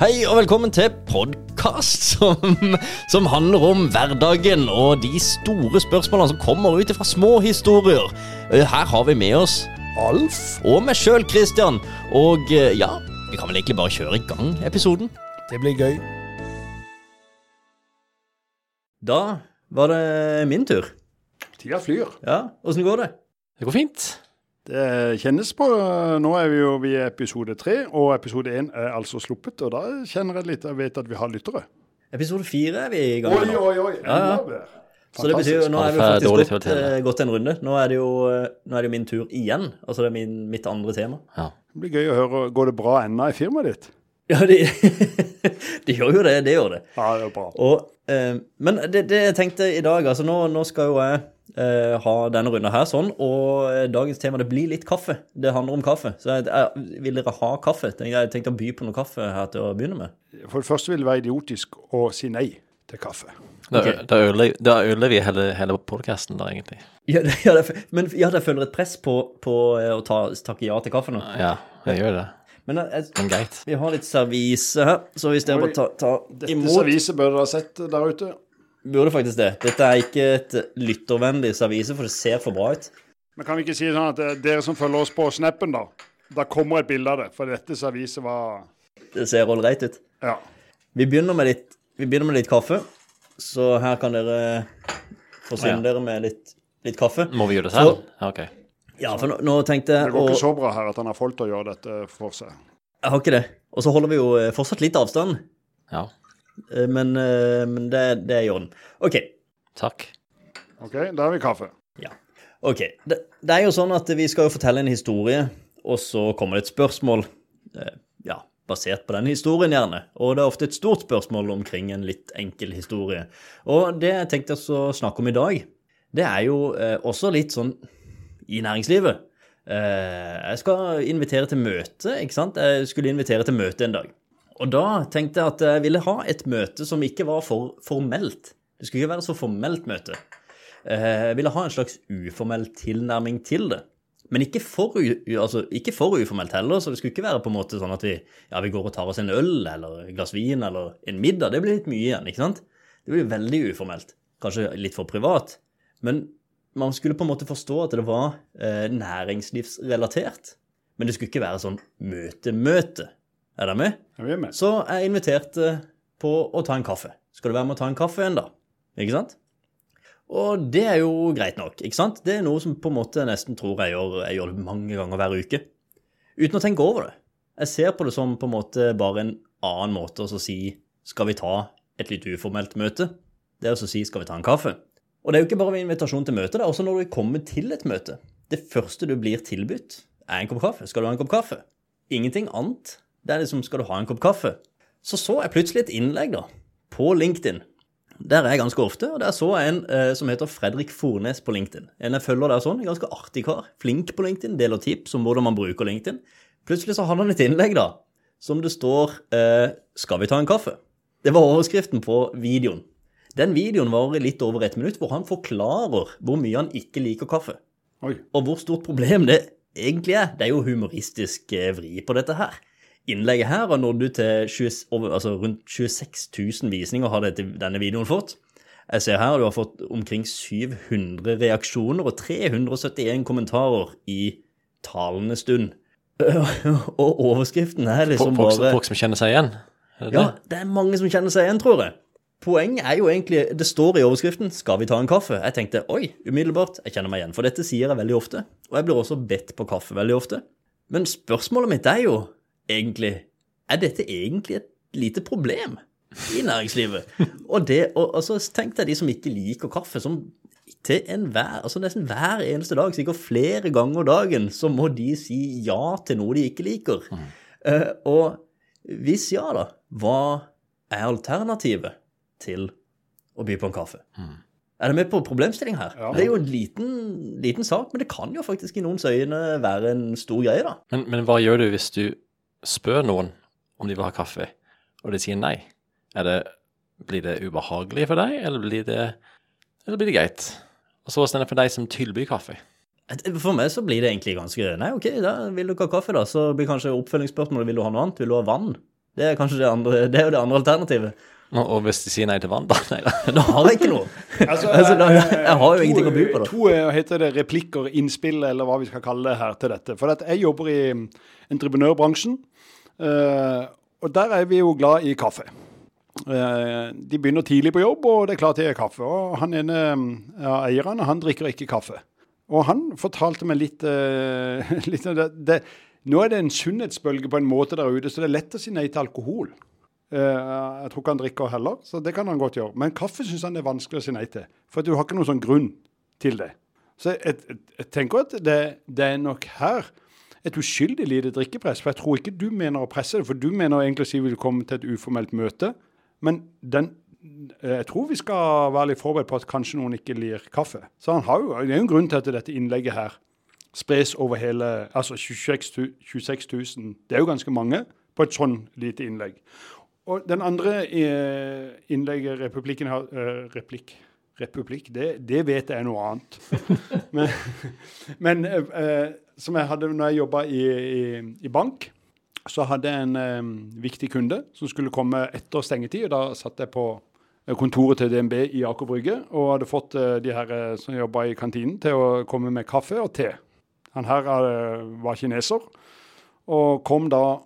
Hei og velkommen til podkast som, som handler om hverdagen og de store spørsmålene som kommer ut fra små historier. Eh, Her har vi med oss Alf og meg sjøl, Christian. Og eh, ja, vi kan vel egentlig bare kjøre i gang episoden. Det blir gøy. Da var det min tur. Tida flyr. Ja, åssen går det? Det går fint. Det kjennes på Nå er vi jo i episode tre, og episode én er altså sluppet. Og da kjenner jeg litt Jeg vet at vi har lyttere. Episode fire er vi i gang med nå. oi, oi. Ja, ja. Så det betyr jo, nå er vi faktisk gått, eh, gått en runde. Nå er det jo, eh, nå er det jo min tur igjen. Altså det er min, mitt andre tema. Ja. Det blir gøy å høre. Går det bra ennå i firmaet ditt? Ja, de, de gjør jo det. Det gjør det. Ja, det er bra. Og, eh, men det, det jeg tenkte i dag, altså nå, nå skal jo jeg eh, ha denne runden her sånn, og eh, dagens tema det blir litt kaffe. Det handler om kaffe. Så jeg, jeg, vil dere ha kaffe? Jeg tenkte å by på noe kaffe her til å begynne med. For det første vil det være idiotisk å si nei til kaffe. Da, ødelegger, vi hele, hele podkasten der, egentlig. Ja, det, ja, det, men ja, det føler et press på, på eh, å ta, takke ja til kaffe nå. Ja, jeg gjør det. Men jeg, jeg, Men greit. vi har litt servise her, så hvis dere bare tar ta Dette imot serviset bør dere ha sett der ute. Burde faktisk det. Dette er ikke et lyttervennlig servise, for det ser for bra ut. Men kan vi ikke si sånn at eh, dere som følger oss på Snappen, da. Da kommer et bilde av det. For dette serviset var Det ser ålreit ut. Ja. Vi begynner med litt, vi begynner med litt kaffe. Så her kan dere forsyne Ja. dere med litt, litt kaffe. Må vi gjøre det selv? Ja, OK. Ja, for nå, nå tenkte Det går å ikke så bra her at han har folk til å gjøre dette for seg. Jeg har ikke det. Og så holder vi jo eh, fortsatt litt avstand. Ja. Eh, Men, eh, men det, det er i orden. OK. Takk. OK, da har vi kaffe. Ja. OK. Det, det er jo sånn at vi skal jo fortelle en historie, og så kommer det et spørsmål. eh, Ja, basert på den historien, gjerne. Og det er ofte et stort spørsmål omkring en litt enkel historie. Og det jeg tenkte å snakke om i dag, det er jo eh, også litt sånn i næringslivet. Eh, jeg skal invitere til møte, ikke sant? Jeg skulle invitere til møte en dag. Og da tenkte jeg at jeg ville ha et møte som ikke var for formelt. Det skulle ikke være så formelt møte. Eh, Jeg ville ha en slags uformell tilnærming til det. Men ikke for, altså, ikke for uformelt heller, så det skulle ikke være på en måte sånn at vi, ja, vi går og tar oss en øl eller et glass vin eller en middag. Det blir litt mye igjen, ikke sant? Det blir veldig uformelt. Kanskje litt for privat. Men man skulle på en måte forstå at det var eh, næringslivsrelatert. Men det skulle ikke være sånn møte-møte. Er dere med? Ja, vi er med? Så jeg inviterte på å ta en kaffe. Skal du være med å ta en kaffe en dag? Ikke sant? Og det er jo greit nok, ikke sant? Det er noe som på en måte nesten tror jeg gjør, jeg gjør mange ganger hver uke. Uten å tenke over det. Jeg ser på det som på en måte bare en annen måte å si skal vi ta et litt uformelt møte? Det er å si skal vi ta en kaffe? Og det er jo ikke bare ved invitasjon til møte, det er også når du kommer til et møte. Det første du blir tilbudt, er en kopp kaffe. Skal du ha en kopp kaffe? Ingenting annet. Det er liksom skal du ha en kopp kaffe? Så så jeg plutselig et innlegg da, på LinkedIn. Der er jeg ganske ofte, og der så jeg en eh, som heter Fredrik Fornes på LinkedIn. En jeg følger der sånn, en ganske artig kar. Flink på LinkedIn, deler tips om hvordan man bruker LinkedIn. Plutselig så hadde han et innlegg da, som det står eh, 'Skal vi ta en kaffe?' Det var overskriften på videoen. Den videoen varer litt over et minutt, hvor han forklarer hvor mye han ikke liker kaffe. Oi. Og hvor stort problem det egentlig er. Det er jo humoristisk eh, vri på dette her. Innlegget her og nådde du til 20, over, altså rundt 26 000 visninger har dette, denne videoen fått. Jeg ser her du har fått omkring 700 reaksjoner og 371 kommentarer i talende stund. Og overskriften er liksom Folk, bare folk som kjenner seg igjen? Det ja, det er mange som kjenner seg igjen, tror jeg. Poenget er jo egentlig Det står i overskriften 'Skal vi ta en kaffe?' Jeg tenkte oi, umiddelbart, jeg kjenner meg igjen. For dette sier jeg veldig ofte. Og jeg blir også bedt på kaffe veldig ofte. Men spørsmålet mitt er jo egentlig Er dette egentlig et lite problem i næringslivet? Og, det, og, og så tenk deg de som ikke liker kaffe, som til enhver, altså nesten hver eneste dag, sikkert flere ganger dagen, så må de si ja til noe de ikke liker. Eh, og hvis ja, da, hva er alternativet til å by på en kaffe? Er du med på problemstilling her? Ja. Det er jo en liten, liten sak, men det kan jo faktisk i noens øyne være en stor greie, da. Men, men hva gjør du hvis du spør noen om de vil ha kaffe, og de sier nei? Er det, blir det ubehagelig for deg, eller blir det, eller blir det greit? Og så hvordan er det for deg som tilbyr kaffe? For meg så blir det egentlig ganske Nei, OK, da vil du ikke ha kaffe, da. Så blir kanskje oppfølgingsspørsmålet vil du ha noe annet. Vil du ha vann? Det er kanskje det andre, det er jo det andre alternativet. Og og hvis de sier nei til vann, da? Nei da. Da har jeg ikke noe. Altså, da, jeg har jo ingenting å by på, da. To eh, heter det replikker, innspill, eller hva vi skal kalle det her til dette. For at jeg jobber i entreprenørbransjen, eh, og der er vi jo glad i kaffe. Eh, De begynner tidlig på jobb, og det er klart det er kaffe. Og han ene av eierne, han drikker ikke kaffe. Og han fortalte meg litt, eh, litt det, det Nå er det en sunnhetsbølge på en måte der ute, så det er lett å si nei til alkohol. Uh, jeg tror ikke han drikker heller, så det kan han godt gjøre. Men kaffe syns han er vanskelig å si nei til. For du har ikke noen sånn grunn til det. Så jeg, jeg, jeg tenker at det, det er nok her et uskyldig lite drikkepress. For jeg tror ikke du mener å presse det, for du mener egentlig å si vi vil komme til et uformelt møte. Men den, jeg tror vi skal være litt forberedt på at kanskje noen ikke lir kaffe. Så jo, det er jo en grunn til at dette innlegget her spres over hele Altså 26 000, 26 000 Det er jo ganske mange på et sånn lite innlegg. Og den andre eh, innlegget Republikken har eh, Replikk. Republikk, det, det vet jeg noe annet. men men eh, som jeg hadde når jeg jobba i, i, i bank, så hadde jeg en eh, viktig kunde som skulle komme etter stengetid. og Da satt jeg på eh, kontoret til DNB i Aker Brygge og hadde fått eh, de her som jobba i kantinen, til å komme med kaffe og te. Han her eh, var kineser og kom da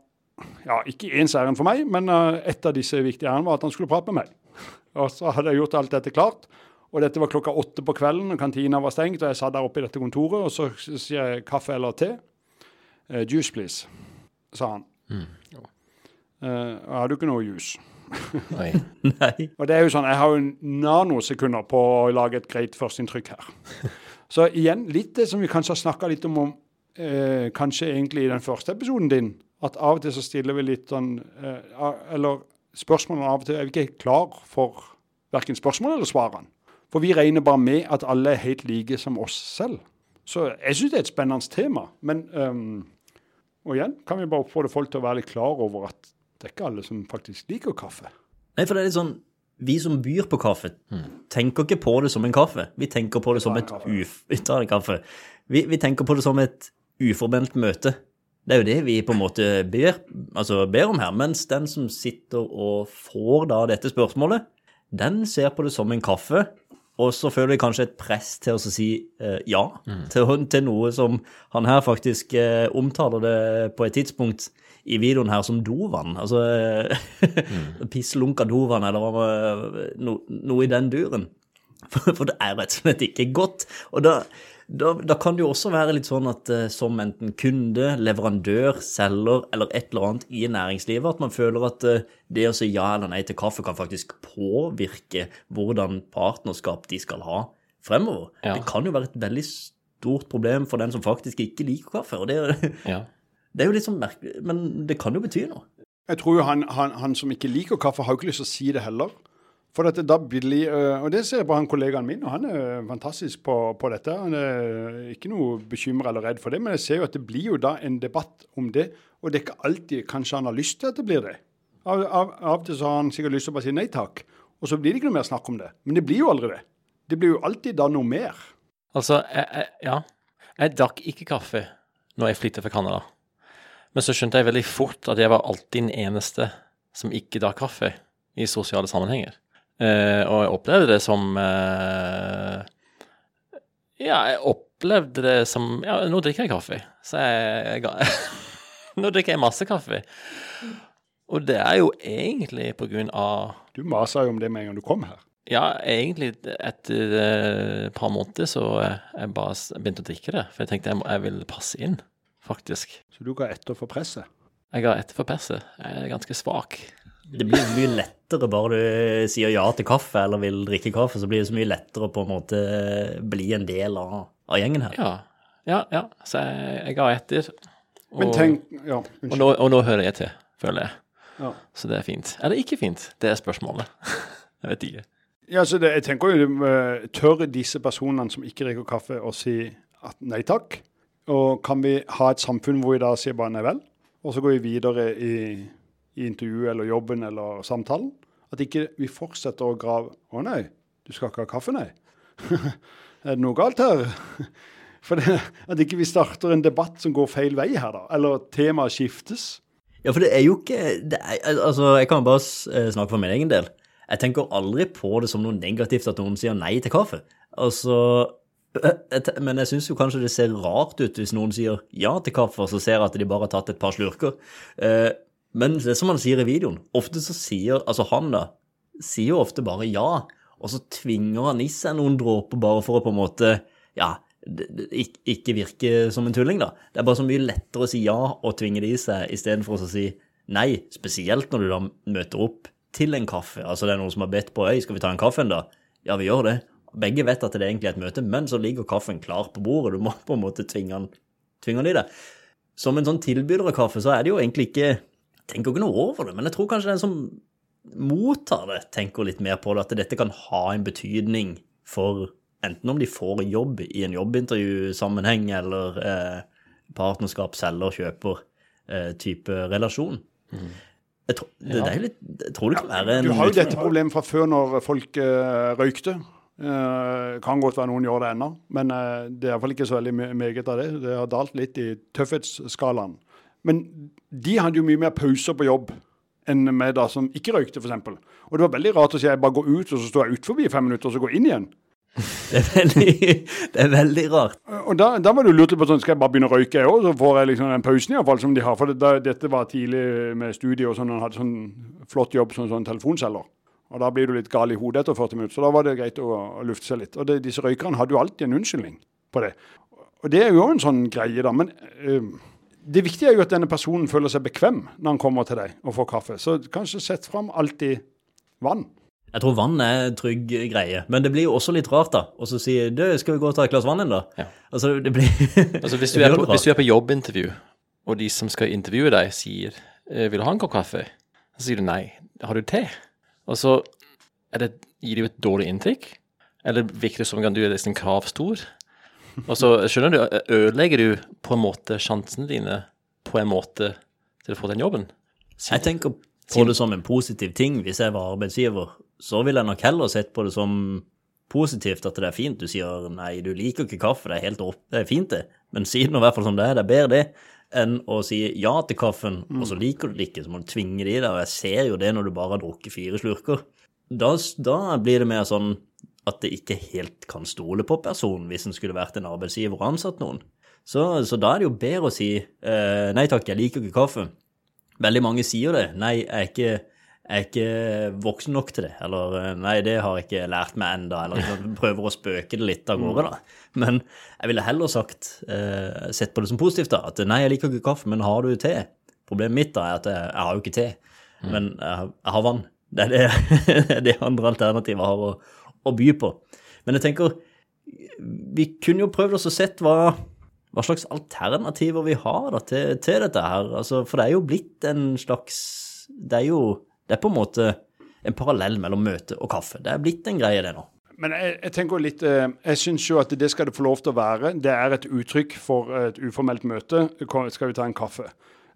ja, ikke ens ærend for meg, men eh, et av disse viktige ærendene var at han skulle prate med meg. Og så hadde jeg gjort alt dette klart. Og dette var klokka åtte på kvelden, og kantina var stengt, og jeg satt der oppe i dette kontoret, og så sier jeg kaffe eller te. Uh, juice, please, sa han. Mm. Uh, har du ikke noe juice. Nei. Og det er jo sånn, Jeg har jo nanosekunder på å lage et greit førsteinntrykk her. Så igjen, litt det som vi kanskje har snakka litt om, om uh, kanskje egentlig i den første episoden din, at av og til så stiller vi litt sånn Eller spørsmålene av og til er vi ikke klar for verken spørsmål eller svarene. For vi regner bare med at alle er helt like som oss selv. Så jeg syns det er et spennende tema. Men um, Og igjen kan vi bare oppfordre folk til å være litt klar over at det er ikke alle som faktisk liker kaffe. Nei, for det er litt sånn Vi som byr på kaffe, tenker ikke på det som en kaffe. Vi tenker på det som et uf... Vi tar en kaffe. Vi, vi tenker på det som et uformelt møte. Det er jo det vi på en måte ber, altså ber om her. Mens den som sitter og får da dette spørsmålet, den ser på det som en kaffe. Og så føler de kanskje et press til å si eh, ja til, til noe som han her faktisk eh, omtaler det på et tidspunkt i videoen her som dovann. Altså mm. pisslunka dovann, eller noe, no, noe i den duren. For, for det er rett og slett ikke godt. Og da, da, da kan det jo også være litt sånn at eh, som enten kunde, leverandør, selger eller et eller annet i næringslivet, at man føler at eh, det å si ja eller nei til kaffe kan faktisk påvirke hvordan partnerskap de skal ha fremover. Ja. Det kan jo være et veldig stort problem for den som faktisk ikke liker kaffe. og det, er- Ja. det er jo litt sånn merkelig, men det kan jo bety noe. Jeg tror jo han, han, han som ikke liker kaffe, har jo ikke lyst til å si det heller. For at det da blir, Og det ser jeg på han kollegaen min, og han er fantastisk på, på dette. Han er ikke noe bekymra eller redd for det, men jeg ser jo at det blir jo da en debatt om det. Og det er ikke alltid kanskje han har lyst til at det blir det. Av og til så har han sikkert lyst til å bare si nei takk, og så blir det ikke noe mer snakk om det. Men det blir jo aldri det. Det blir jo alltid da noe mer. Altså, jeg, jeg, ja. Jeg drakk ikke kaffe når jeg flyttet fra Canada. Men så skjønte jeg veldig fort at jeg var alltid den eneste som ikke drakk kaffe i sosiale sammenhenger. Eh, og jeg opplevde det som eh, Ja, jeg opplevde det som Ja, nå drikker jeg kaffe. Så jeg, jeg Nå drikker jeg masse kaffe. Og det er jo egentlig på grunn av Du masa jo om det med en gang du kom her. ja, egentlig etter eh, et par måneder så eh, jeg bare begynte å drikke det. For jeg tenkte jeg, må, jeg vil passe inn, faktisk. Så du ga etter for presset. Jeg ga etter for presset. Jeg er ganske svak. Det blir mye lettere bare du sier ja til kaffe eller vil drikke kaffe, så blir det så mye lettere å på en måte bli en del av, av gjengen her. Ja, ja. ja. Så jeg, jeg ga etter. Og, Men tenk Ja, og, unnskyld. nå, og nå hører jeg til, føler jeg. Ja. Så det er fint. Eller ikke fint, det er spørsmålet. jeg vet ikke. Ja, så det, jeg tenker jo, eh, Tør disse personene som ikke drikker kaffe, å si at nei takk? Og kan vi ha et samfunn hvor vi da sier bare nei vel, og så går vi videre i, i intervjuet eller jobben eller samtalen? At ikke vi fortsetter å grave Å nei, du skal ikke ha kaffe, nei? er det noe galt her? For det, At ikke vi starter en debatt som går feil vei her, da. Eller temaet skiftes. Ja, for det er jo ikke er, Altså, jeg kan bare eh, snakke for min egen del. Jeg tenker aldri på det som noe negativt at noen sier nei til kaffe. Altså eh, Men jeg syns jo kanskje det ser rart ut hvis noen sier ja til kaffe, og så ser jeg at de bare har tatt et par slurker. Men det som han sier i videoen. Ofte så sier Altså han, da, sier ofte bare ja, og så tvinger han i seg noen dråper bare for å på en måte Ja, ikke, virke som en tulling, da. Det er bare så mye lettere å si ja og tvinge det i seg, istedenfor å si nei, spesielt når du da møter opp til en kaffe. Altså det er noen som har bedt på øy, skal vi ta en kaffe da? Ja, vi gjør det. Begge vet at det er egentlig er et møte, men så ligger kaffen klar på bordet. Du må på en måte tvinge den i det. Som en sånn tilbyder av kaffe, så er det jo egentlig ikke tenker ikke noe over det, men jeg tror kanskje den som mottar det, tenker litt mer på det, at dette kan ha en betydning for enten om de får jobb i en jobbintervjusammenheng eller eh, partnerskap, selger, kjøper eh, type relasjon. Jeg, tro, det, det er jo litt, jeg tror det kan være en Du har jo dette problemet fra før når folk eh, røykte. Uh, kan godt være noen gjør det ennå, men uh, det er iallfall ikke så veldig meget av det. Det har dalt litt i tøffhetsskalaen. Men de hadde jo mye mer pauser på jobb enn meg da som ikke røykte, f.eks. Og det var veldig rart å si jeg bare går ut, og så står jeg ut forbi i fem minutter, og så går jeg inn igjen. Det er veldig, det er veldig rart. Og da, da var det jo lurt på sånn, skal jeg bare begynne å røyke jeg òg, så får jeg liksom den pausen iallfall som de har. For det, da, dette var tidlig med studiet, og sånn, han hadde sånn flott jobb som sånn telefonselger. Og da blir du litt gal i hodet etter 40 minutter, så da var det greit å, å lufte seg litt. Og det, disse røykerne hadde jo alltid en unnskyldning på det. Og det er jo en sånn greie, da. Men eh, det viktige er jo at denne personen føler seg bekvem når han kommer til deg og får kaffe. Så kanskje sett fram alltid vann. Jeg tror vann er en trygg greie, men det blir jo også litt rart, da. Og så sier du, skal vi gå og ta et glass vann inn, da? Ja. Altså, det blir Altså, hvis, du er på, hvis du er på jobbintervju, og de som skal intervjue deg, sier eh, 'Vil du ha en kopp kaffe?' Så sier du nei. 'Har du te?' Og så er det, gir det jo et dårlig inntrykk. Eller virker det som om du er liksom kravstor? Og så skjønner du, ødelegger du på en måte sjansene dine på en måte til å få den jobben. Jeg tenker på det som en positiv ting. Hvis jeg var arbeidsgiver, så ville jeg nok heller sett på det som positivt at det er fint. Du sier nei, du liker ikke kaffe, det er helt opp, det er fint det, men si det i hvert fall som det er, det er bedre det enn å si ja til kaffen, og så liker du det ikke, så må du tvinge det i deg, og jeg ser jo det når du bare har drukket fire slurker. Da, da blir det mer sånn at det ikke helt kan stole på personen hvis en skulle vært en arbeidsgiver og ansatt noen. Så, så da er det jo bedre å si eh, nei takk, jeg liker ikke kaffe. Veldig mange sier det. Nei, jeg er ikke, jeg er ikke voksen nok til det. Eller eh, nei, det har jeg ikke lært meg enda, Eller prøver å spøke det litt av gårde, da. Men jeg ville heller sagt, eh, sett på det som positivt, da. At nei, jeg liker ikke kaffe, men har du te? Problemet mitt da er at jeg, jeg har jo ikke te, men jeg, har- jeg har vann. Det er det, det andre alternativet har å, å by på. Men jeg tenker, vi kunne jo prøvd oss å sett hva hva slags alternativer vi har da, til, til dette her. Altså, for det er jo blitt en slags Det er jo Det er på en måte en parallell mellom møte og kaffe. Det er blitt en greie, det nå. Men jeg, jeg tenker litt, eh, jeg syns jo at det skal det få lov til å være. Det er et uttrykk for et uformelt møte. Skal vi ta en kaffe?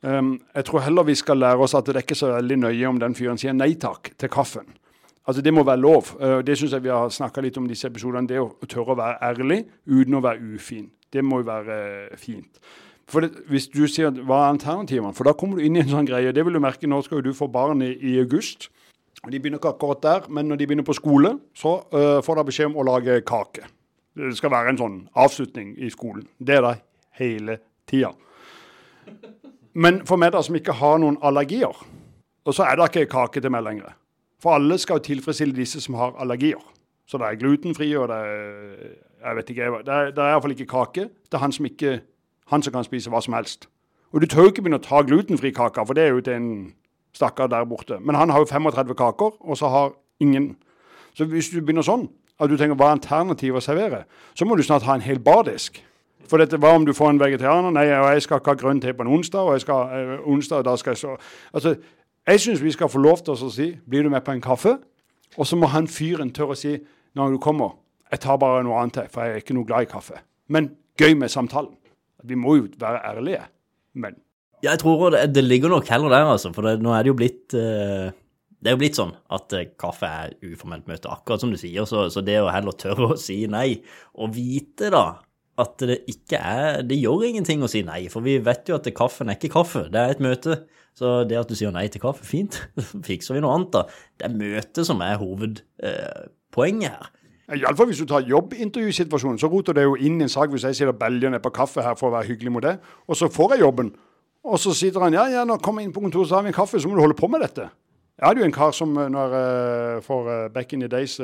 Um, jeg tror heller vi skal lære oss at det er ikke så veldig nøye om den fyren sier nei takk til kaffen. Altså Det må være lov. Uh, det syns jeg vi har snakka litt om disse episodene. Det å tørre å være ærlig uten å være ufin. Det må jo være eh, fint. For det, Hvis du sier hva er alternativene, for da kommer du inn i en sånn greie. Det vil du merke, nå skal jo du få barn i, i august. Og De begynner ikke akkurat der, men når de begynner på skole, så uh, får de beskjed om å lage kake. Det skal være en sånn avslutning i skolen. Det er det hele tida. Men for meg da, som ikke har noen allergier, og så er det ikke kake til meg lenger. For alle skal jo tilfredsstille disse som har allergier. Så det er glutenfri, og det er jeg vet ikke, det er, det er iallfall ikke kake. Det er han som, ikke, han som kan spise hva som helst. Og du tør jo ikke begynne å ta glutenfri kake, for det er jo til en stakkar der borte. Men han har jo 35 kaker, og så har ingen. Så hvis du begynner sånn, at du tenker hva er alternativet å servere, så må du snart ha en hel bardisk. For dette, hva om du får en vegetarianer? Nei, og jeg skal ikke ha grønn te på en onsdag, og jeg skal, eh, onsdag, da skal jeg så Altså, jeg syns vi skal få lov til å si blir du med på en kaffe? Og så må han fyren tørre å si når du kommer jeg tar bare noe annet til, for jeg er ikke noe glad i kaffe. Men gøy med samtalen. Vi må jo være ærlige. Men jeg tror det, det ligger nok heller der, altså. For det, nå er det jo blitt uh, Det er jo blitt sånn at uh, kaffe er uformelt møte, akkurat som du sier. Så, så det å heller tørre å si nei, og vite da at det ikke er Det gjør ingenting å si nei, for vi vet jo at kaffen er ikke kaffe, det er et møte. Så det at du sier nei til kaffe, fint, fikser vi noe annet, da. Det er møtet som er hovedpoenget her. Iallfall hvis du tar jobbintervjusituasjonen, så roter det jo inn i en sak hvis jeg sitter og belger ned på kaffe her for å være hyggelig mot deg, og så får jeg jobben. Og så sitter han ja, ja, nå kommer jeg inn på kontoret, så har vi en kaffe, så må du holde på med dette. Jeg hadde jo en kar som eh, når for back in the days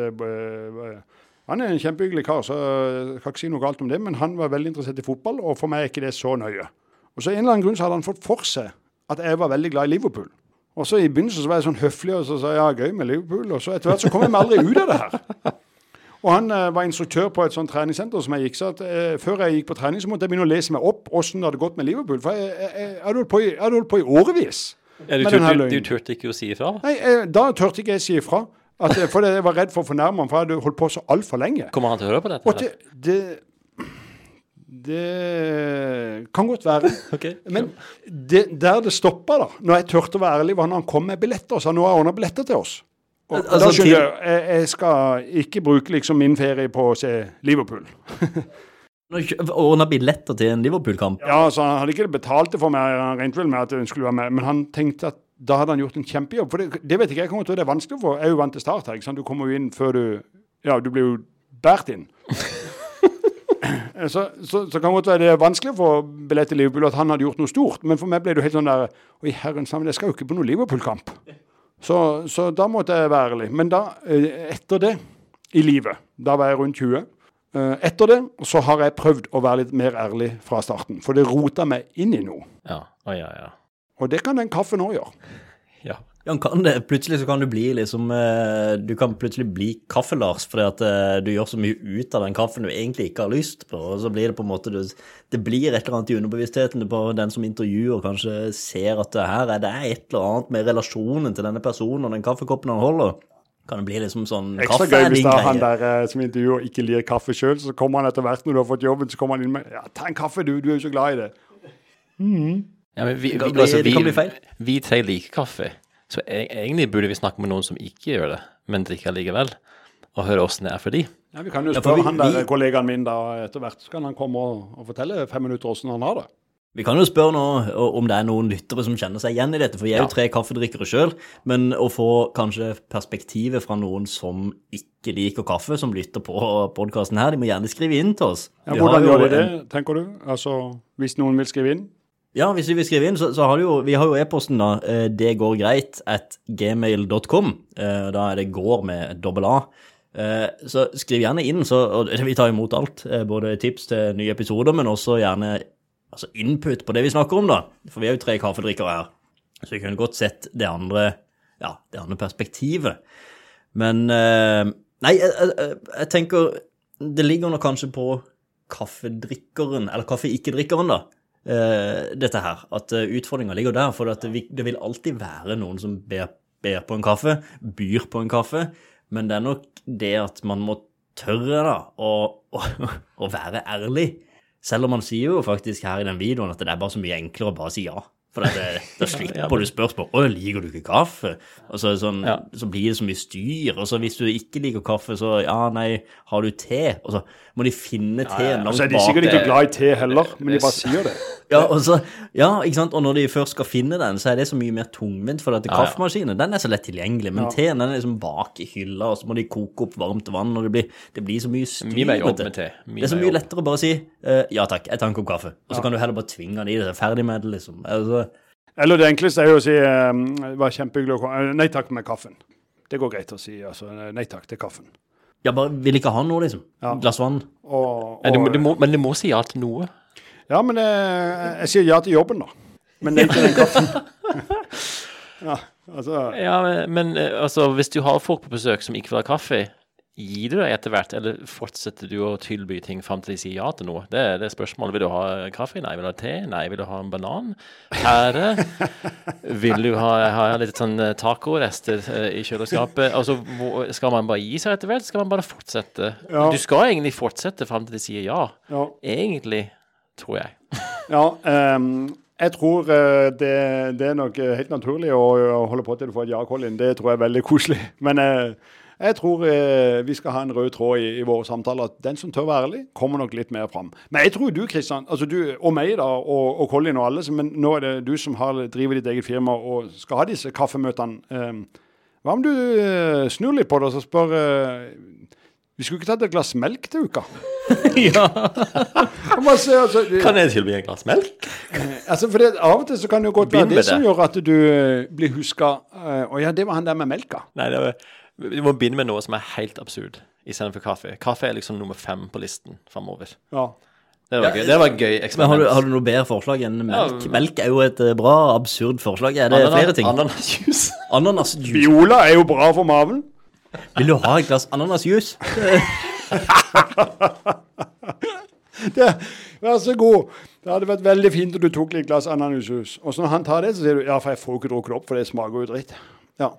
Han er en kjempehyggelig kar, så jeg kan ikke si noe galt om det, men han var veldig interessert i fotball, og for meg er ikke det så nøye. Og så en eller annen grunn så hadde han fått for seg at jeg var veldig glad i Liverpool. Og så I begynnelsen så var jeg sånn høflig og så sa jeg ja, gøy med Liverpool. Og så etter hvert så kom jeg meg aldri ut av det her. Og han eh, var instruktør på et sånt treningssenter som jeg gikk. Så at, eh, før jeg gikk på trening, så måtte jeg begynne å lese meg opp åssen det hadde gått med Liverpool. For jeg, jeg, jeg, hadde holdt på i, jeg holdt på i årevis. Ja, du, her du, turte ikke å si ifra? Nei, eh, Da turte ikke jeg si ifra. At, eh, for jeg var redd for å fornærme ham, for jeg hadde holdt på så altfor lenge. Kommer han til å høre på dette? Og det, det Det kan godt være. Okay. Men det, der det stoppa, da, når jeg turte å være ærlig, var når han kom med billetter og sa nå har jeg ordna billetter til oss. Og, Altså, da skjønner jeg, jeg jeg skal ikke bruke liksom min ferie på å se Liverpool. Ordna billetter til en Liverpool-kamp. Ja, så Han hadde ikke betalt det for meg, han regnet vel med at hun skulle være med, men han tenkte at da hadde han gjort en kjempejobb. For det, det vet ikke jeg kommer til å det er vanskelig for. Jeg er jo vant til start her. ikke sant? Du kommer jo inn før du Ja, du blir jo båret inn. så, så, så kan det godt være det er vanskelig for billett til Liverpool at han hadde gjort noe stort, men for meg ble det jo helt sånn der Oi, herrens navn, jeg skal jo ikke på noen Liverpool-kamp. Så, så da måtte jeg være ærlig. Men da, eh, etter det, i livet, da var jeg rundt 20. Eh, Etter det så har jeg prøvd å være litt mer ærlig fra starten, for det rota meg inn i noe. Ja. oh, ja, ja. Og det kan den kaffen òg gjøre. Ja. Kan det. Plutselig så kan du bli liksom eh, Du kan plutselig bli Kaffe-Lars fordi at eh, du gjør så mye ut av den kaffen du egentlig ikke har lyst på. Og så blir det på en måte Det blir et eller annet i underbevisstheten på den som intervjuer, kanskje ser at det her er det er et eller annet med relasjonen til denne personen og den kaffekoppen han holder. Kan det bli liksom sånn Ekstra gøy er hvis det da han der eh, som intervjuer ikke liker kaffe sjøl, så kommer han etter hvert når du har fått jobben, så kommer han inn med Ja, ta en kaffe, du. Du er jo så glad i det. ja men vi, vi, altså, vi, kan bli feil. vi tre liker kaffe, så e egentlig burde vi snakke med noen som ikke gjør det, men drikker likevel, og høre åssen det er for de. Ja, Vi kan jo Ja, spørre vi- han der vi- kollegaen min da etter hvert, så kan han komme og, og fortelle fem minutter åssen han har det. Vi kan jo spørre nå om det er noen lyttere som kjenner seg igjen i dette, for vi er jo tre kaffedrikkere sjøl, men å få kanskje perspektivet fra noen som ikke liker kaffe, som lytter på podkasten her, de må gjerne skrive inn til oss. Ja, hvordan gjør de en- det, tenker du? Altså, Hvis noen vil skrive inn? Ja, hvis vi vil skrive inn, så, så har jo, vi har jo e-posten da, eh, det går greit at gmail.com. Eh, Da er det går med dobbel A. Eh, Så skriv gjerne inn, så, og vi tar imot alt. Både tips til nye episoder, men også gjerne altså input på det vi snakker om, da. For vi er jo tre kaffedrikkere her. Så vi kunne godt sett det andre, ja, det andre perspektivet. Men Nei, jeg, jeg, jeg tenker Det ligger nå kanskje på kaffedrikkeren, eller kaffeikkedrikkeren, da. Eh, dette her. At uh, utfordringa ligger der. For det, det vil alltid være noen som ber, ber på en kaffe, byr på en kaffe. Men det er nok det at man må tørre da, å, å, å være ærlig. Selv om man sier jo faktisk her i den videoen at det er bare så mye enklere å bare si ja. For da slipper du spørsmål. 'Å, liker du ikke kaffe?' Og så, sånn, Ja. så blir det så mye styr. Og så hvis du ikke liker kaffe, så 'ja, nei, har du te?' Og så må de finne teen ja. langt så er de sikkert ikke glad i te heller, men de bare sier det. Ja, og så, ja, ikke sant? Og når de først skal finne den, så er det så mye mer tungvint. For at Ja, ja. kaffemaskinen den er så lett tilgjengelig, men Ja. teen den er liksom bak i hylla, og så må de koke opp varmt vann, og det blir, det blir så mye styr. Mye mer jobb med te. Mye Det er så mye lettere å bare si eh, ja takk, jeg tar en kopp kaffe. Og så kan du heller bare tvinge den i det. Ferdig med det, liksom. Altså, Eller det enkleste er jo å si um, det var kjempehyggelig å komme. Eh, Nei takk med kaffen. Det går greit å si. altså Nei takk til kaffen. ja, bare vil ikke ha noe, liksom. Ja. Glass vann. Og, Nei, du, må- du må, men du må si ja til noe. ja, men jeg, jeg sier ja til jobben, da. Men nei til den kaffen. ja, altså Ja, men, men eh, altså, hvis du har folk på besøk som ikke vil ha kaffe, gir du deg etter hvert, eller fortsetter du å tilby ting fram til de sier ja til noe? Det er det spørsmålet. Vil du ha kaffe? Nei. Vil du ha te? Nei. Vil du ha en banan? Pære? Vil du ha, ha litt sånn eh, tacorester eh, i kjøleskapet? Altså, skal man bare gi seg etter hvert? Skal man bare fortsette? Ja. Du skal egentlig fortsette fram til de sier ja. Ja. Egentlig, tror jeg. ja um Jeg tror eh, det, det er nok helt naturlig å, holde på til du får et ja, Colin. Det tror jeg er veldig koselig. Men eh, jeg tror eh, vi skal ha en rød tråd i, i våre samtaler. At den som tør være ærlig, kommer nok litt mer fram. Men jeg tror du, Kristian, altså du og meg da, og, og Colin og alle, men nå er det du som har, driver ditt eget firma og skal ha disse kaffemøtene. Eh, hva om du eh, snur litt på det og så spør eh, Vi skulle ikke tatt et glass melk til uka? ja. Se, altså, Kan jeg tilby et glass melk? Altså, for det, Av og til så kan det jo godt være det, det som gjør at du eh, blir huska Å ja, det var han der med melka. Nei, det var, vi må begynne med noe som er helt absurd istedenfor kaffe. Kaffe er liksom nummer fem på listen framover. Ja. Det var gøy, det var gøy Men har du, har du noe bedre forslag enn melk? Ja. Melk er jo et eh, bra, absurd forslag. Er det Ananas- flere ting? Ananasjuice. Ananasjuice. Viola er jo bra for maven. Vil du ha et glass ananasjuice? Det, vær så god. Det hadde vært veldig fint om du tok litt glass ananasjuice. Og så når han tar det, så sier du ja, for jeg får ikke drukket opp, for det smaker jo dritt. Ja.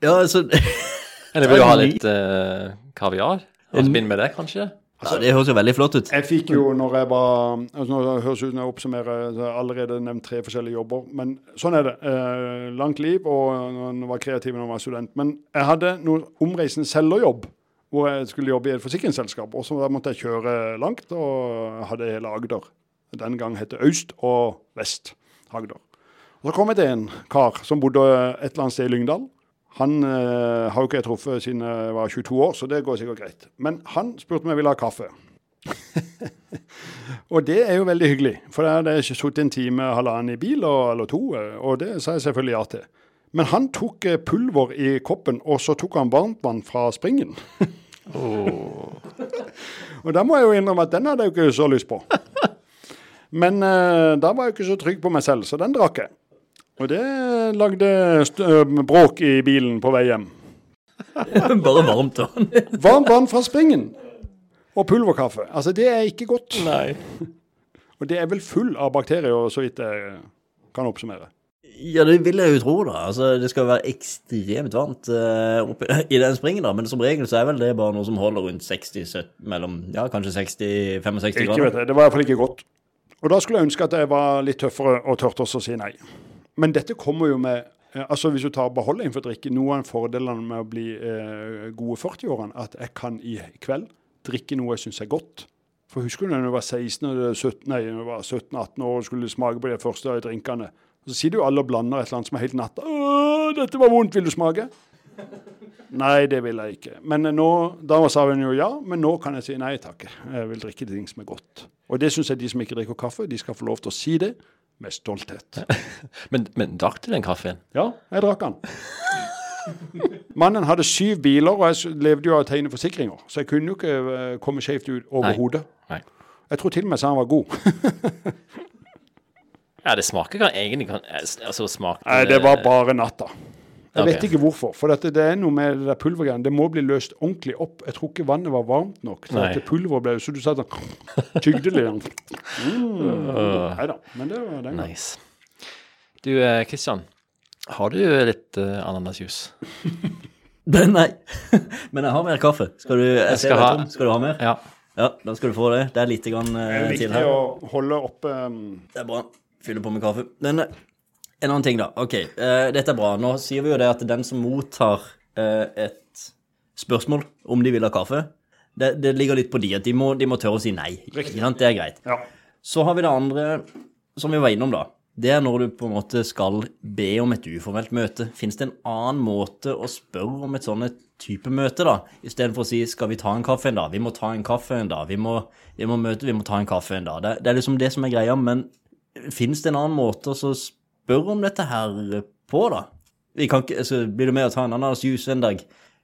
Ja, altså Eller vil du ha litt uh, kaviar? Og spinne med det, kanskje? ja, Det høres jo veldig flott ut. Jeg fikk jo når jeg var altså Nå høres ut som jeg oppsummerer så jeg har allerede nevnt tre forskjellige jobber, men sånn er det. Eh, langt liv, og når jeg var kreativ når jeg var student. Men jeg hadde noe omreisende selgerjobb, hvor jeg skulle jobbe i et forsikringsselskap. Og så måtte jeg kjøre langt, og hadde hele Agder. Den gang het det Øst og Vest Agder. Og så kom jeg til en kar som bodde et eller annet sted i Lyngdal. Han eh, har jo ikke jeg truffet siden jeg var 22 år, så det går sikkert greit. Men han spurte om jeg ville ha kaffe. og det er jo veldig hyggelig, for da hadde jeg ikke sittet en time halvannen i bil og, eller to, eh, og det sa jeg selvfølgelig ja til. Men han tok eh, pulver i koppen, og så tok han varmtvann fra springen. og da må jeg jo innrømme at den hadde jeg jo ikke så lyst på. Men eh, da var jeg ikke så trygg på meg selv, så den drakk jeg. Og det lagde bråk i bilen på vei hjem. Bare varmt vann. Varmt vann fra springen og pulverkaffe. Altså, det er ikke godt. Nei. Og det er vel full av bakterier, så vidt jeg kan oppsummere. Ja, det vil jeg jo tro, da. Altså, Det skal være ekstremt varmt uh, oppi, i den springen, da. Men som regel så er vel det bare noe som holder rundt 60-70, mellom ja, kanskje 60-65 grader. Ikke vet jeg, Det var iallfall ikke godt. Og da skulle jeg ønske at jeg var litt tøffere og turte å si nei. Men dette kommer jo med eh, altså Hvis du tar beholder innenfor drikke, noe av fordelene med å bli eh, gode 40-årene, at jeg kan i kveld drikke noe jeg syns er godt. For husker du da jeg var 16 eller 17, nei, når jeg var 17-18 år og skulle smake på de første drinkene? Og så sitter jo alle og blander et eller annet som er helt natta. dette var vondt, vil du smake?' Nei, det vil jeg ikke. Men nå, da sa hun jo ja, men nå kan jeg si nei takk. Jeg vil drikke ting som er godt. Og det syns jeg de som ikke drikker kaffe, de skal få lov til å si det med stolthet. Men, men drakk du den kaffen? Ja, jeg drakk den. Mannen hadde syv biler, og jeg levde jo av å tegne forsikringer. Så jeg kunne jo ikke eh, komme skjevt ut overhodet. Jeg tror til og med sa han var god. Ja, det smaker kan, egentlig kan, Altså, smakte Nei, det var bare natta. Jeg vet vet ikke hvorfor. For dette, det er noe med det der pulvergreiene. Det må bli løst ordentlig opp. Jeg tror ikke vannet var varmt nok. Så Nei. at det pulveret ble Så du satt sånn Tygde litt. Mm. Nei da. Men det var den gangen. Nice. Du, Kristian, Har du litt uh, ananasjuice? Nei. Men jeg har mer kaffe. Skal du, jeg skal ha- Skal du ha mer? Ja. Ja, da skal du få det. Det er litt grann, Det eh, er viktig å holde oppe um, Det er bra. Fylle på med kaffe. Denne eh, en annen ting, da. Ok, uh, dette er bra. Nå sier vi jo det at den som mottar uh, et spørsmål om de vil ha kaffe, det, det ligger litt på de at de må, de må tørre å si nei. Riktig. Det er greit. Ja. Så har vi det andre som vi var innom, da. Det er når du på en måte skal be om et uformelt møte. Fins det en annen måte å spørre om et sånn type møte, da? Istedenfor å si 'skal vi ta en kaffe en dag'? Vi må ta en kaffe en dag. Vi må, vi må møte, vi må ta en kaffe en dag. Det, det er liksom det som er greia. Men fins det en annen måte å så spørre om dette her på, da? Vi kan ikke, altså, Blir du med å ta en ananasjuice en dag?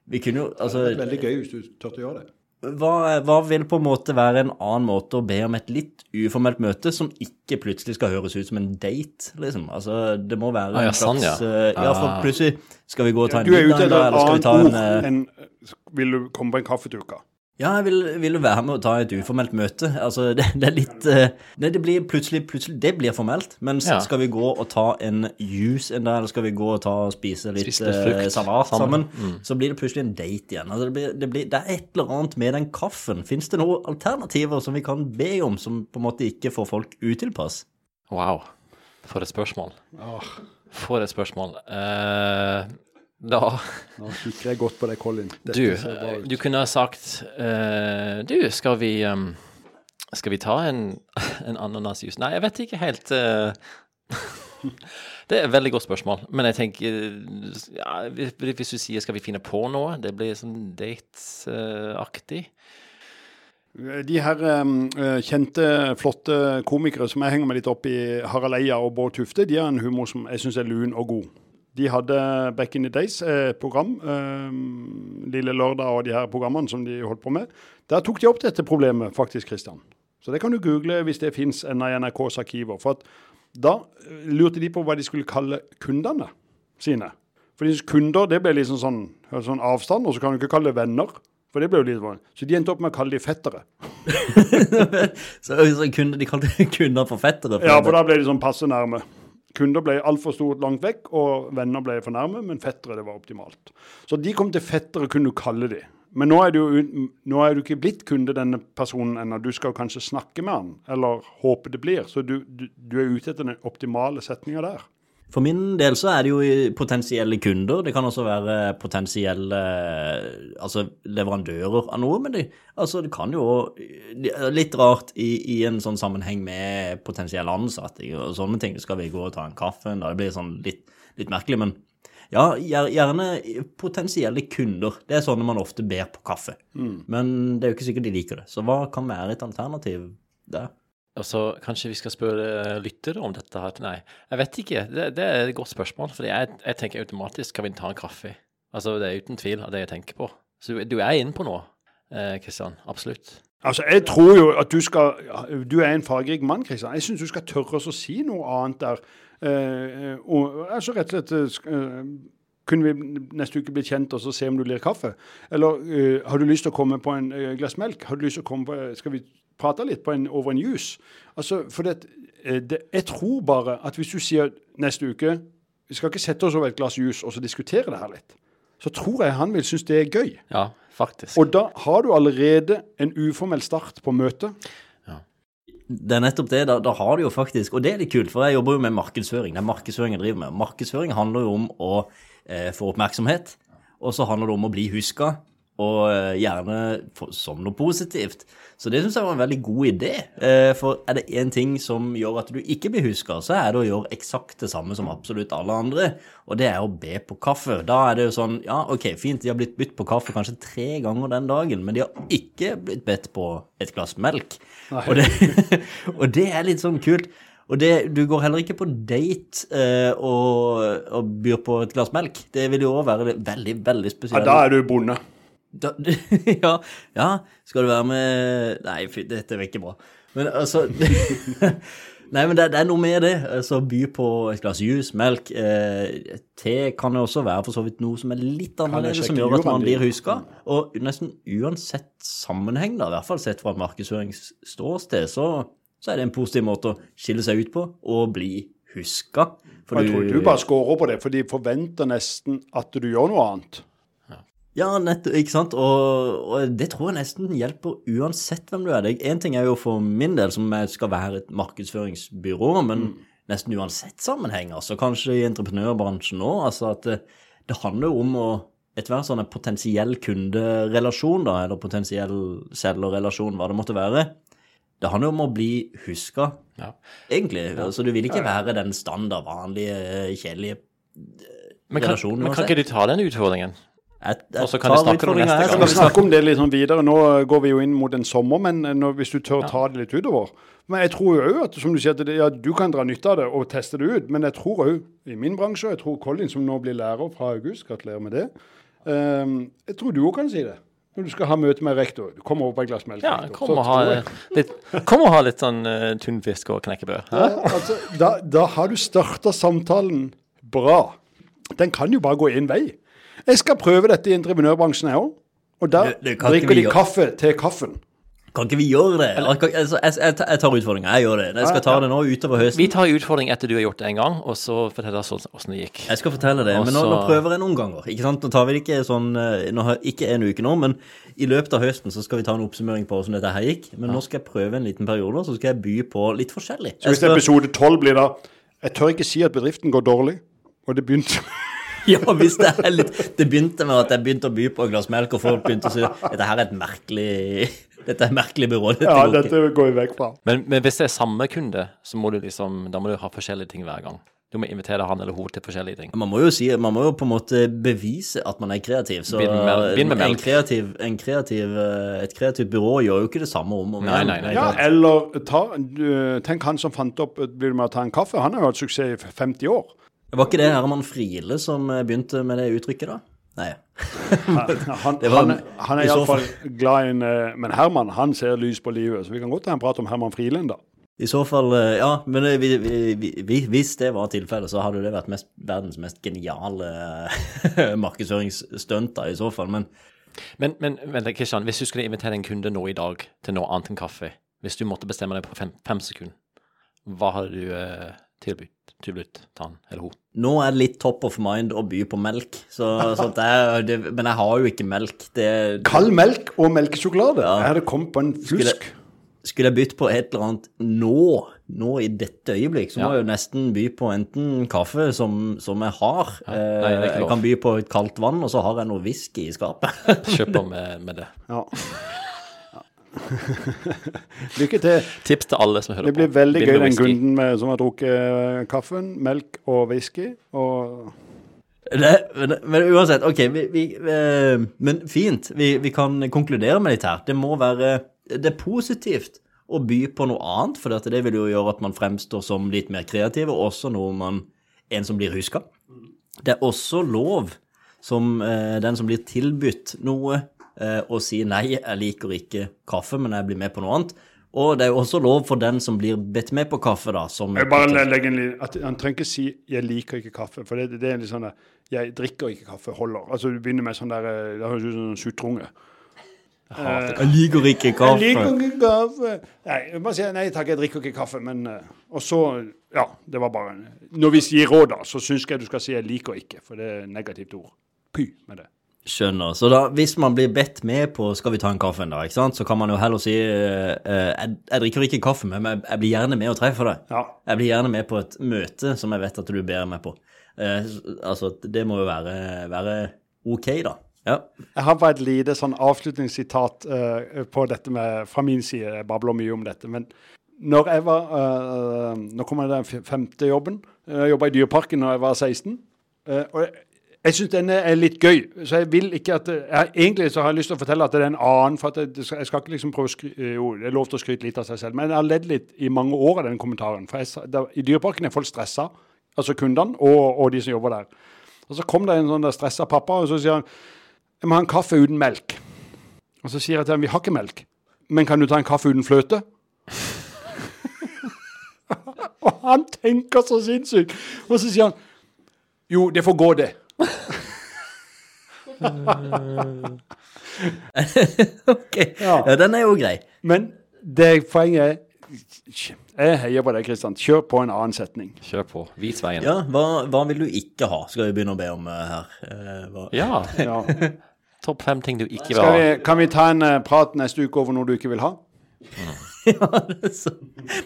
Vi kunne jo altså, Det er veldig gøy hvis du tørte å gjøre det. hva, hva vil på en måte være en annen måte å be om et litt uformelt møte, som ikke plutselig skal høres ut som en date, liksom? Altså, det må være Ah, ja, en slags sånn, ja. eh, ja, for Ah. plutselig skal vi gå og ta en Du er middag, et eller skal vi annet ta en ord eh, enn Vil du komme på en kaffetuka? Ja, jeg vil, vil være med og ta et uformelt møte? Altså, det, det er litt eh, det, det blir plutselig, plutselig Det blir formelt, men Ja. skal vi gå og ta en juice en dag, eller skal vi gå og ta og spise litt Spise litt eh, salat sammen. sammen, så blir det plutselig en date igjen. Altså, det, blir, det, blir, det er et eller annet med den kaffen. Fins det noen alternativer som vi kan be om, som på en måte ikke får folk utilpass? Wow. For et spørsmål. Åh, For et spørsmål. Eh, da nå kikker jeg godt på deg, Colin. Dette Du, du kunne ha sagt uh, Du, skal vi um, Skal vi ta en, en ananasjus? Nei, jeg vet ikke helt. Uh, det er et veldig godt spørsmål. Men jeg tenker ja, hvis, du sier 'skal vi finne på noe', det blir sånn date-aktig. De her eh, kjente, flotte komikere som jeg henger meg litt opp i, Harald Eia og Bård Tufte, de har en humor som jeg syns er lun og god. De hadde Back in the Days et program, eh, Lille Lørdag og de her programmene som de holdt på med. Der tok de opp dette problemet, faktisk, Kristian. Så det kan du google hvis det fins i NRKs arkiver. For at da eh, lurte de på hva de skulle kalle kundene sine. For kunder det ble liksom sånn, sånn avstand, og så kan du ikke kalle det venner. For det ble jo litt vanlig. Så de endte opp med å kalle de fettere. Så, så kunde, de kalte kunder for fettere. Ja, for da ble de sånn passe nærme. Kunder ble altfor stort langt vekk, og venner ble for nærme, men fettere det var optimalt. Så de kom til fettere, kunne du kalle de. Men nå er jo nå er du ikke blitt kunde denne personen ennå. Du skal kanskje snakke med han, eller håpe det blir. Så du, du, du er ute etter den optimale setninga der. For min del så er det jo potensielle kunder. Det kan også være potensielle altså leverandører av noe. Men det, altså det kan jo det er Litt rart i, i en sånn sammenheng med potensielle ansatte og sånne ting. Skal vi gå og ta en kaffe? Da det blir sånn litt, litt merkelig. Men ja, gjerne potensielle kunder. Det er sånne man ofte ber på kaffe. Men det er jo ikke sikkert de liker det. Så hva kan være et alternativ der? Og så kanskje vi skal spørre lyttere om dette her. Nei, jeg vet ikke. Det, det er et godt spørsmål. For jeg, jeg tenker automatisk skal vi ta en kaffe. Altså, det er uten tvil av det jeg tenker på. Så du, er inne på noe, eh, Kristian. Absolutt. Altså, Jeg tror jo at du skal Du er en fargerik mann, Kristian. Jeg syns du skal tørre å si noe annet der. Eh, og, altså rett og slett eh, eh, Kunne vi neste uke bli kjent og så se om du lir kaffe? Eller uh, har du lyst til å komme på en uh, glass melk? Har du lyst til å komme på, Skal vi prate litt på en, over en juice? Altså, for det, eh, det, Jeg tror bare at hvis du sier neste uke Vi skal ikke sette oss over et glass juice og så diskutere det her litt. Så tror jeg han vil synes det er gøy. Ja, faktisk. Og da har du allerede en uformell start på møtet. Det er nettopp det. Da, da har du jo faktisk Og det er litt kult, for jeg jobber jo med markedsføring. Det er markedsføring jeg driver med. Markedsføring handler jo om å eh, få oppmerksomhet, og så handler det om å bli huska, og eh, gjerne som noe positivt. Så det syns jeg var en veldig god idé. Eh, for er det én ting som gjør at du ikke blir huska, så er det å gjøre eksakt det samme som absolutt alle andre, og det er å be på kaffe. Da er det jo sånn Ja, OK, fint, de har blitt bytt på kaffe kanskje tre ganger den dagen, men de har ikke blitt bedt på et glass melk. Og det, og det er litt sånn kult. Og det, du går heller ikke på date eh, og, og byr på et glass melk. Det vil jo òg være veldig, veldig spesielt. Ja, da er du bonde. Da, ja, ja, skal du være med Nei, fy, dette er ikke bra. Men altså Nei, men det, det er noe med det. Altså, by på et glass juice, melk. Eh, te kan jo også være for så vidt noe som er litt annerledes, som gjør at man blir huska. Og nesten uansett sammenheng, da, i hvert fall sett fra et markedsføringsståsted, så, så er det en positiv måte å skille seg ut på og bli huska. Jeg tror du bare scorer på det, for de forventer nesten at du gjør noe annet. Ja, nettopp, ikke sant? Og, og det tror jeg nesten hjelper uansett hvem du er. Én ting er jo for min del, som jeg skal være et markedsføringsbyrå, men nesten uansett sammenheng. altså Kanskje i entreprenørbransjen òg. Altså at det, det handler jo om å ethver sånn en potensiell kunderelasjon, da, eller potensiell selgerrelasjon, hva det måtte være. Det handler jo om å bli huska, Ja. egentlig. Altså, du vil ikke være den standard, vanlige, kjedelige Men kan, relasjonen men kan ikke du ta den utfordringen? Jeg, jeg Og så kan tar vi snakke om det neste her, gang. Vi vi om det litt sånn videre. Nå går vi jo inn mot en sommer, men når, hvis du tør ta det litt utover. Men jeg tror jo at som du sier, at det, ja, du kan dra nytte av det og teste det ut. Men jeg tror òg, i min bransje, og jeg tror Colin som nå blir lærer fra august, gratulerer med det. um, jeg tror du òg kan si det. Når du skal ha møte med rektor. Du kommer over på et glass melk. Ja, kom og ha litt, kom og ha litt sånn uh, tunfisk og knekkebrød. Ja, altså, da, da har du starta samtalen bra. Den kan jo bare gå én vei. Jeg skal prøve dette i entreprenørbransjen, jeg òg. Og der Det- det drikker de kaffe til kaffen. Kan ikke vi gjøre det? Jeg, altså, jeg, jeg, jeg tar utfordringa. Jeg gjør det. Jeg skal ta det nå utover høsten. Vi tar utfordring etter du har gjort det en gang, og så forteller oss åssen det gikk. Jeg skal fortelle det, men nå, nå prøver jeg noen ganger. Ikke sant? Nå tar vi det ikke sånn eh, nå Ikke en uke nå, men i løpet av høsten så skal vi ta en oppsummering på hvordan dette her gikk. Men nå skal jeg prøve en liten periode, så skal jeg by på litt forskjellig. Så hvis Jeg skal, episode tolv blir da Jeg tør ikke si at bedriften går dårlig. Og det begynte Ja, hvis det er litt Det begynte med at jeg begynte å by på et glass melk, og folk begynte å si dette her er et merkelig Dette er et merkelig byrå. Dette Ja, går ikke. dette går vi vekk fra. Men, men hvis det er samme kunde, så må du liksom Da må du ha forskjellige ting hver gang. Du må invitere han eller hun til forskjellige ting. Man må jo si, man må jo på en måte bevise at man er kreativ. Så bind med- begynn med en kreativ, en kreativ, eh, et kreativt byrå gjør jo ikke det samme om og om igjen. Ja, eller ta, tenk han som fant opp Blir du med å ta en kaffe? Han har jo hatt suksess i 50 år. Var ikke det Herman Friele som eh, begynte med det uttrykket, da? Nei. Han, var- han, han er iallfall glad i en eh, Men Herman han ser lys på livet, så vi kan godt ha en prat om Herman Frielen, da. I så fall, eh, ja. Men vi, vi, vi, vi, hvis det var tilfellet, så hadde det vært mest, verdens mest geniale markedsføringsstunt, da, i så fall. Men Men, men vent, Kristian, hvis du skulle invitere en kunde nå i dag til noe annet enn kaffe, hvis du måtte bestemme deg på fem, fem sekunder, hva hadde du eh, tilbudt, til han eller hun? nå er det litt top of mind å by på melk. Så, så det er, det, men jeg har jo ikke melk. Det, Kald melk og melkesjokolade. Ja. Jeg hadde kommet på en flusk. Skulle jeg bytte på et eller annet nå, nå i dette øyeblikk, så må Ja. jeg jo nesten by på enten kaffe som, som jeg har. nei, Eh, jeg kan by på et kaldt vann, og så har jeg noe whisky i skapet. Kjøp på med, med det. Ja. Lykke til. Tips til alle som hører på. Det blir på. veldig gøy, den kunden med, som har drukket eh, kaffen, melk og whisky. Og Det, men, men uansett, ok, vi, vi, eh, men fint. Vi, vi kan konkludere med litt her. Det må være Det er positivt å by på noe annet, for det vil jo gjøre at man fremstår som litt mer kreativ, og også noe man En som blir huska. Det er også lov, som eh, den som blir tilbudt noe, eh, å si nei, jeg liker ikke kaffe, men jeg blir med på noe annet. Og det er jo også lov for den som blir bedt med på kaffe, da, som jeg bare legger en liten, at Han trenger ikke si 'jeg liker ikke kaffe', for det, det er litt sånn der, 'jeg drikker ikke kaffe' holder. Altså Du begynner med sånn der eh, Det høres ut som en suttrunge. Jeg hater Jeg liker ikke kaffe. Jeg liker ikke kaffe. Nei, jeg bare sier nei takk, jeg drikker ikke kaffe. Men eh, Og så Ja, det var bare Når vi gir råd, da, så syns jeg du skal si 'jeg liker ikke', for det er et negativt ord. Py med det. Skjønner. Så da, hvis man blir bedt med på 'skal vi ta en kaffe en dag', så kan man jo heller si eh, jeg, 'jeg drikker ikke kaffe, men jeg, blir gjerne med og treffer deg'. Ja. Jeg blir gjerne med på et møte som jeg vet at du ber meg på. Uh, altså, det må jo være, være ok, da. Ja. Jeg har bare et lite sånn avslutningssitat uh, på dette med fra min side. Jeg babler mye om dette. Men når jeg var Nå kommer den femte jobben. Jeg jobba i Dyreparken da jeg var 16. eh, og jeg, jeg syns denne er litt gøy. Så jeg vil ikke at jeg, Egentlig så har jeg lyst til å fortelle at det er en annen. for jeg, jeg skal ikke liksom prøve å skry, Jo, det er lov til å skryte litt av seg selv, men jeg har ledd litt i mange år av den kommentaren. For jeg, da, I Dyreparken er folk stressa, altså kundene og, og de som jobber der. Og så kom det en sånn der stressa pappa, og så sier han jeg må ha en kaffe uten melk. Og så sier jeg til ham vi har ikke melk. Men kan du ta en kaffe uten fløte? og han tenker så sinnssykt. Og så sier han jo, det får gå, det. ok. Ja. Ja, den er jo grei. Men det poenget er Jeg heier på deg, Kristian. Kjør på en annen setning. Kjør på. Vis veien. Ja, hva, hva vil du ikke ha? Skal vi begynne å be om uh, her? Uh, hva? Ja. Ja. Topp fem ting du ikke vil Skal ha. vi, kan vi ta en uh, prat neste uke over noe du ikke vil ha? ja, det er, så,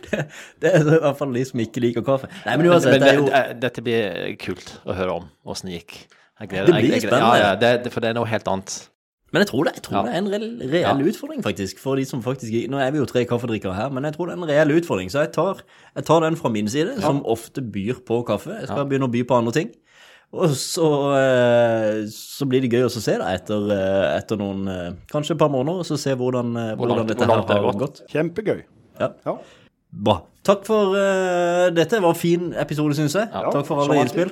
det, det er så, i hvert fall de som ikke liker kaffe. Nei, men uansett, Men det er jo dette blir kult å høre om åssen det gikk. Jeg gleder Det blir jeg- jeg- spennende. Ja, ja, det, det, for det er noe helt annet. Men jeg tror det, jeg tror Ja. det er en reell, reell Ja. utfordring, faktisk. For de som faktisk Nå er vi jo tre kaffedrikkere her, men jeg tror det er en reell utfordring. Så jeg tar, jeg tar den fra min side, som ofte byr på kaffe. Jeg skal begynne å by på andre ting. Og så, eh, så blir det gøy å se da, etter, eh, etter noen eh, Kanskje et par måneder, og så se hvordan, hvordan, hvordan dette hvordan det har gått. gått. Kjempegøy. Ja. Ja. Bra. Takk for uh, dette. var en fin episode, syns jeg. Ja, Takk for alle innspill.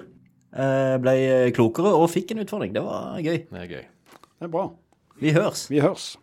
Uh, ble klokere og fikk en utfordring. Det var gøy. Det er gøy. Det er bra. Vi høres. Vi høres.